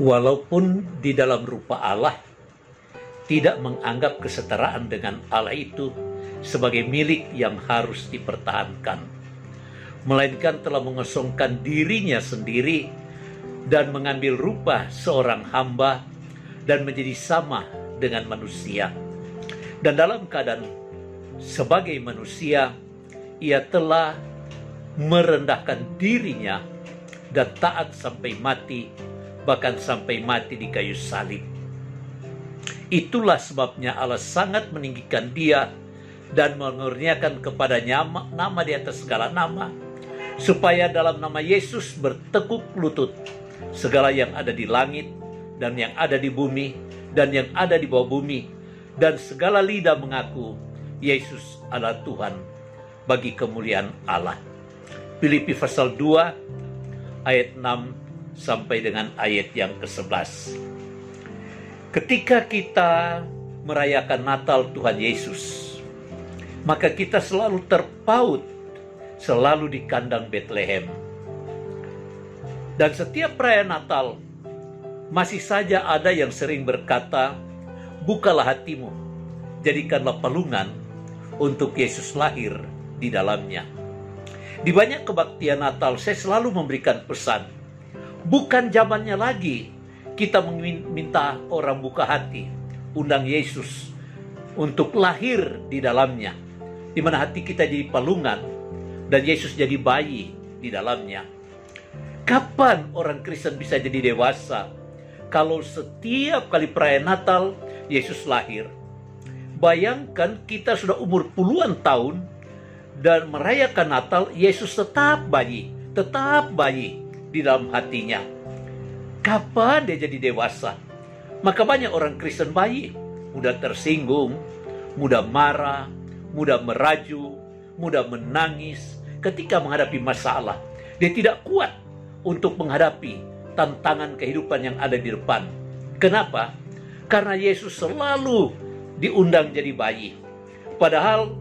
walaupun di dalam rupa Allah tidak menganggap kesetaraan dengan Allah itu sebagai milik yang harus dipertahankan, melainkan telah mengosongkan dirinya sendiri dan mengambil rupa seorang hamba dan menjadi sama dengan manusia. Dan dalam keadaan sebagai manusia, ia telah merendahkan dirinya dan taat sampai mati, bahkan sampai mati di kayu salib. Itulah sebabnya Allah sangat meninggikan dia dan mengurniakan kepadanya nama di atas segala nama, supaya dalam nama Yesus bertekuk lutut segala yang ada di langit dan yang ada di bumi dan yang ada di bawah bumi dan segala lidah mengaku Yesus adalah Tuhan bagi kemuliaan Allah. Filipi pasal 2 ayat 6 sampai dengan ayat yang ke-11. Ketika kita merayakan Natal Tuhan Yesus, maka kita selalu terpaut selalu di kandang Bethlehem. Dan setiap perayaan Natal masih saja ada yang sering berkata, "Bukalah hatimu, jadikanlah palungan untuk Yesus lahir di dalamnya." Di banyak kebaktian Natal saya selalu memberikan pesan. Bukan zamannya lagi kita meminta orang buka hati, undang Yesus untuk lahir di dalamnya. Di mana hati kita jadi palungan dan Yesus jadi bayi di dalamnya. Kapan orang Kristen bisa jadi dewasa? Kalau setiap kali perayaan Natal Yesus lahir. Bayangkan kita sudah umur puluhan tahun dan merayakan Natal, Yesus tetap bayi, tetap bayi di dalam hatinya. Kapan dia jadi dewasa? Maka banyak orang Kristen bayi, mudah tersinggung, mudah marah, mudah meraju, mudah menangis ketika menghadapi masalah. Dia tidak kuat untuk menghadapi tantangan kehidupan yang ada di depan. Kenapa? Karena Yesus selalu diundang jadi bayi. Padahal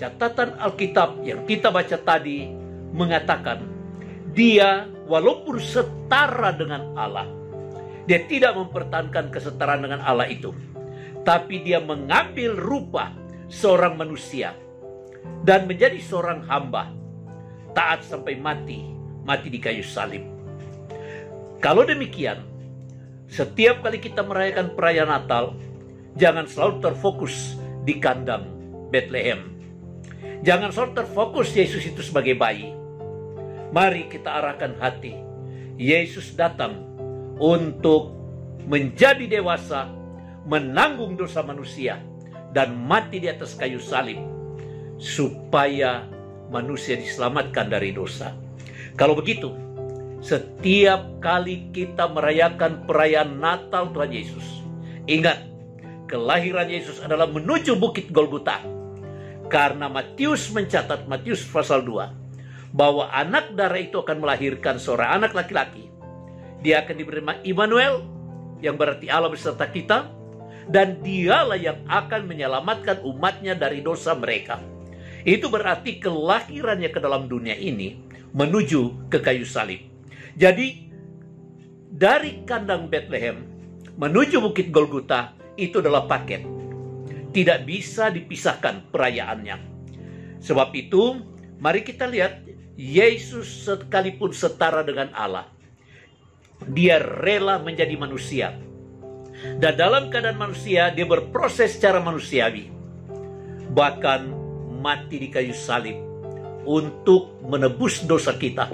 catatan Alkitab yang kita baca tadi mengatakan dia walaupun setara dengan Allah. Dia tidak mempertahankan kesetaraan dengan Allah itu. Tapi dia mengambil rupa seorang manusia dan menjadi seorang hamba. Taat sampai mati mati di kayu salib. Kalau demikian setiap kali kita merayakan perayaan Natal jangan selalu terfokus di kandang Bethlehem. Jangan selalu terfokus Yesus itu sebagai bayi. Mari kita arahkan hati. Yesus datang untuk menjadi dewasa, menanggung dosa manusia, dan mati di atas kayu salib, supaya manusia diselamatkan dari dosa. Kalau begitu, setiap kali kita merayakan perayaan Natal Tuhan Yesus, ingat, kelahiran Yesus adalah menuju Bukit Golgota karena Matius mencatat Matius pasal 2 bahwa anak darah itu akan melahirkan seorang anak laki-laki. Dia akan diberi nama Immanuel yang berarti Allah beserta kita dan dialah yang akan menyelamatkan umatnya dari dosa mereka. Itu berarti kelahirannya ke dalam dunia ini menuju ke kayu salib. Jadi dari kandang Bethlehem menuju Bukit Golgota itu adalah paket tidak bisa dipisahkan perayaannya. Sebab itu, mari kita lihat Yesus sekalipun setara dengan Allah. Dia rela menjadi manusia. Dan dalam keadaan manusia, dia berproses secara manusiawi. Bahkan mati di kayu salib untuk menebus dosa kita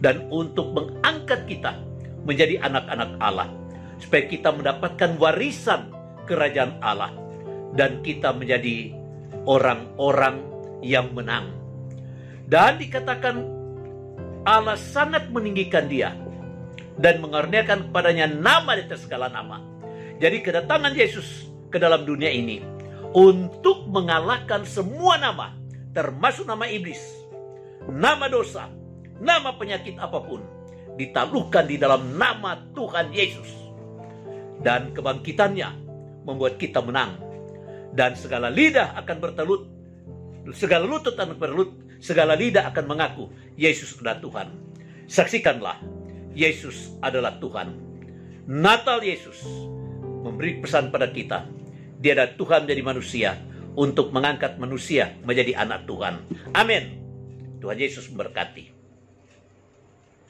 dan untuk mengangkat kita menjadi anak-anak Allah supaya kita mendapatkan warisan kerajaan Allah dan kita menjadi orang-orang yang menang. Dan dikatakan Allah sangat meninggikan dia dan mengaruniakan kepadanya nama di atas segala nama. Jadi kedatangan Yesus ke dalam dunia ini untuk mengalahkan semua nama, termasuk nama iblis, nama dosa, nama penyakit apa pun, ditaluhkan di dalam nama Tuhan Yesus. Dan kebangkitannya membuat kita menang dan segala lidah akan bertelut, segala lutut akan bertelut, segala lidah akan mengaku Yesus adalah Tuhan. Saksikanlah, Yesus adalah Tuhan. Natal Yesus memberi pesan pada kita. Dia adalah Tuhan menjadi manusia untuk mengangkat manusia menjadi anak Tuhan. Amin. Tuhan Yesus memberkati.